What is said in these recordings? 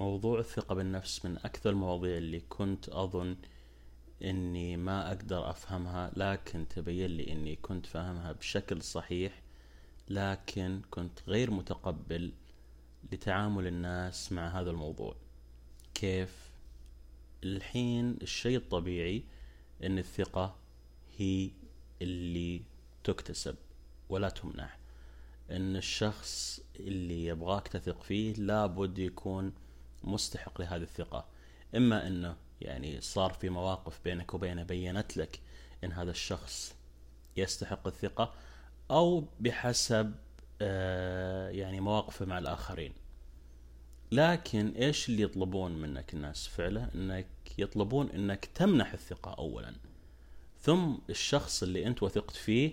موضوع الثقة بالنفس من أكثر المواضيع اللي كنت أظن إني ما أقدر أفهمها لكن تبين لي إني كنت فاهمها بشكل صحيح لكن كنت غير متقبل لتعامل الناس مع هذا الموضوع. كيف؟ الحين الشيء الطبيعي إن الثقة هي اللي تكتسب ولا تمنح. إن الشخص اللي يبغاك تثق فيه لابد يكون مستحق لهذه الثقة. إما إنه يعني صار في مواقف بينك وبينه بينت لك إن هذا الشخص يستحق الثقة أو بحسب آه، يعني مواقفه مع الآخرين. لكن إيش اللي يطلبون منك الناس فعله إنك يطلبون إنك تمنح الثقة اولا. ثم الشخص اللي أنت وثقت فيه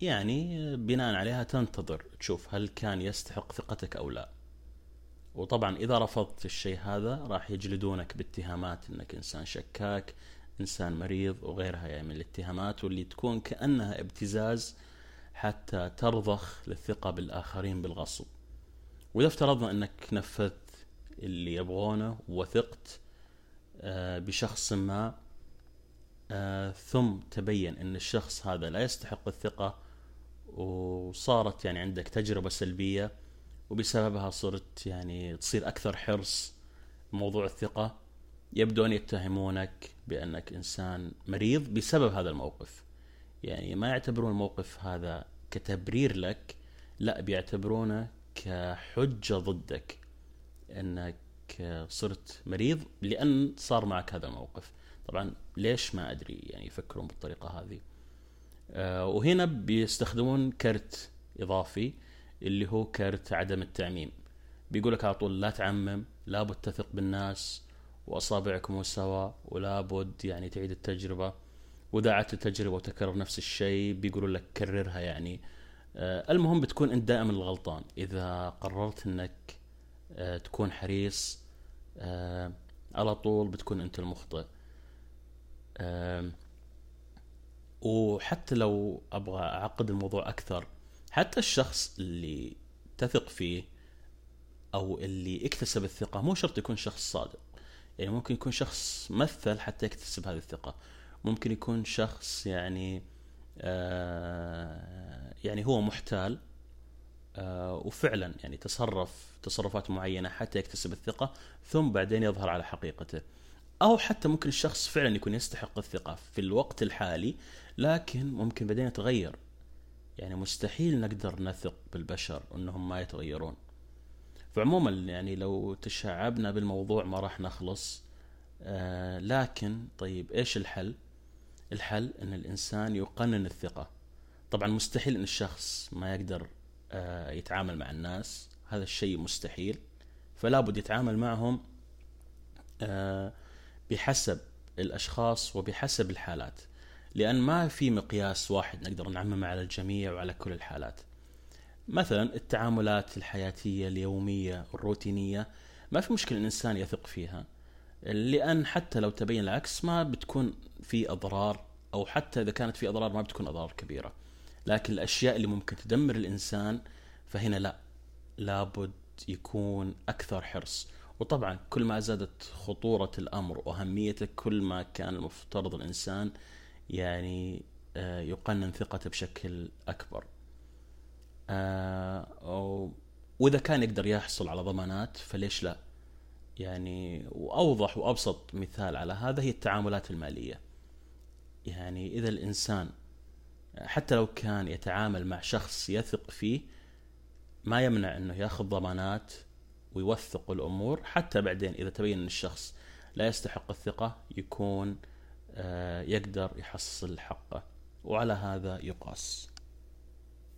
يعني بناء عليها تنتظر تشوف هل كان يستحق ثقتك أو لا. وطبعا إذا رفضت الشيء هذا راح يجلدونك باتهامات إنك إنسان شكاك إنسان مريض وغيرها يعني من الاتهامات واللي تكون كأنها ابتزاز حتى ترضخ للثقة بالآخرين بالغصب. وإذا افترضنا إنك نفذت اللي يبغونه ووثقت آه، بشخص ما آه، ثم تبين إن الشخص هذا لا يستحق الثقة وصارت يعني عندك تجربة سلبية وبسببها صرت يعني تصير أكثر حرص. موضوع الثقة يبدو ان يتهمونك بأنك إنسان مريض بسبب هذا الموقف. يعني ما يعتبرون الموقف هذا كتبرير لك لا بيعتبرونه كحجة ضدك أنك صرت مريض لأن صار معك هذا الموقف. طبعا ليش ما أدري يعني يفكرون بالطريقة هذه. آه وهنا بيستخدمون كرت إضافي. اللي هو كرت عدم التعميم. بيقول لك على طول لا تعمم لابد تثق بالناس وأصابعكم سوا ولابد يعني تعيد التجربة. وإذا عدت التجربة وتكرر نفس الشيء بيقولوا لك كررها يعني. آه المهم بتكون أنت دائما الغلطان. إذا قررت إنك آه تكون حريص آه على طول بتكون أنت المخطئ. وحتى لو أبغى أعقد الموضوع أكثر حتى الشخص اللي تثق فيه أو اللي اكتسب الثقة مو شرط يكون شخص صادق. يعني ممكن يكون شخص مثل حتى يكتسب هذه الثقة. ممكن يكون شخص يعني آه يعني هو محتال آه وفعلا يعني تصرف تصرفات معينة حتى يكتسب الثقة ثم بعدين يظهر على حقيقته. أو حتى ممكن الشخص فعلا يكون يستحق الثقة في الوقت الحالي لكن ممكن بعدين يتغير. يعني مستحيل نقدر نثق بالبشر انهم ما يتغيرون. فعموما يعني لو تشعبنا بالموضوع ما راح نخلص. آه لكن طيب إيش الحل؟ الحل إن الإنسان يقنن الثقة. طبعا مستحيل إن الشخص ما يقدر آه يتعامل مع الناس. هذا الشيء مستحيل. فلا بد يتعامل معهم آه بحسب الأشخاص وبحسب الحالات. لأن ما في مقياس واحد نقدر نعممه على الجميع وعلى كل الحالات. مثلا التعاملات الحياتية اليومية الروتينية ما في مشكلة الإنسان يثق فيها لأن حتى لو تبين العكس ما بتكون في أضرار أو حتى إذا كانت في أضرار ما بتكون أضرار كبيرة. لكن الأشياء اللي ممكن تدمر الإنسان فهنا لا لابد يكون أكثر حرص. وطبعا كل ما زادت خطورة الأمر وأهميته كل ما كان المفترض الإنسان يعني آه، يقنن ثقته بشكل أكبر. آه، وإذا كان يقدر يحصل على ضمانات فليش لا؟ يعني وأوضح وأبسط مثال على هذا هي التعاملات المالية. يعني إذا الإنسان حتى لو كان يتعامل مع شخص يثق فيه ما يمنع أنه يأخذ ضمانات ويوثق الأمور حتى بعدين إذا تبين إن الشخص لا يستحق الثقة يكون يقدر يحصل حقه. وعلى هذا يقاس.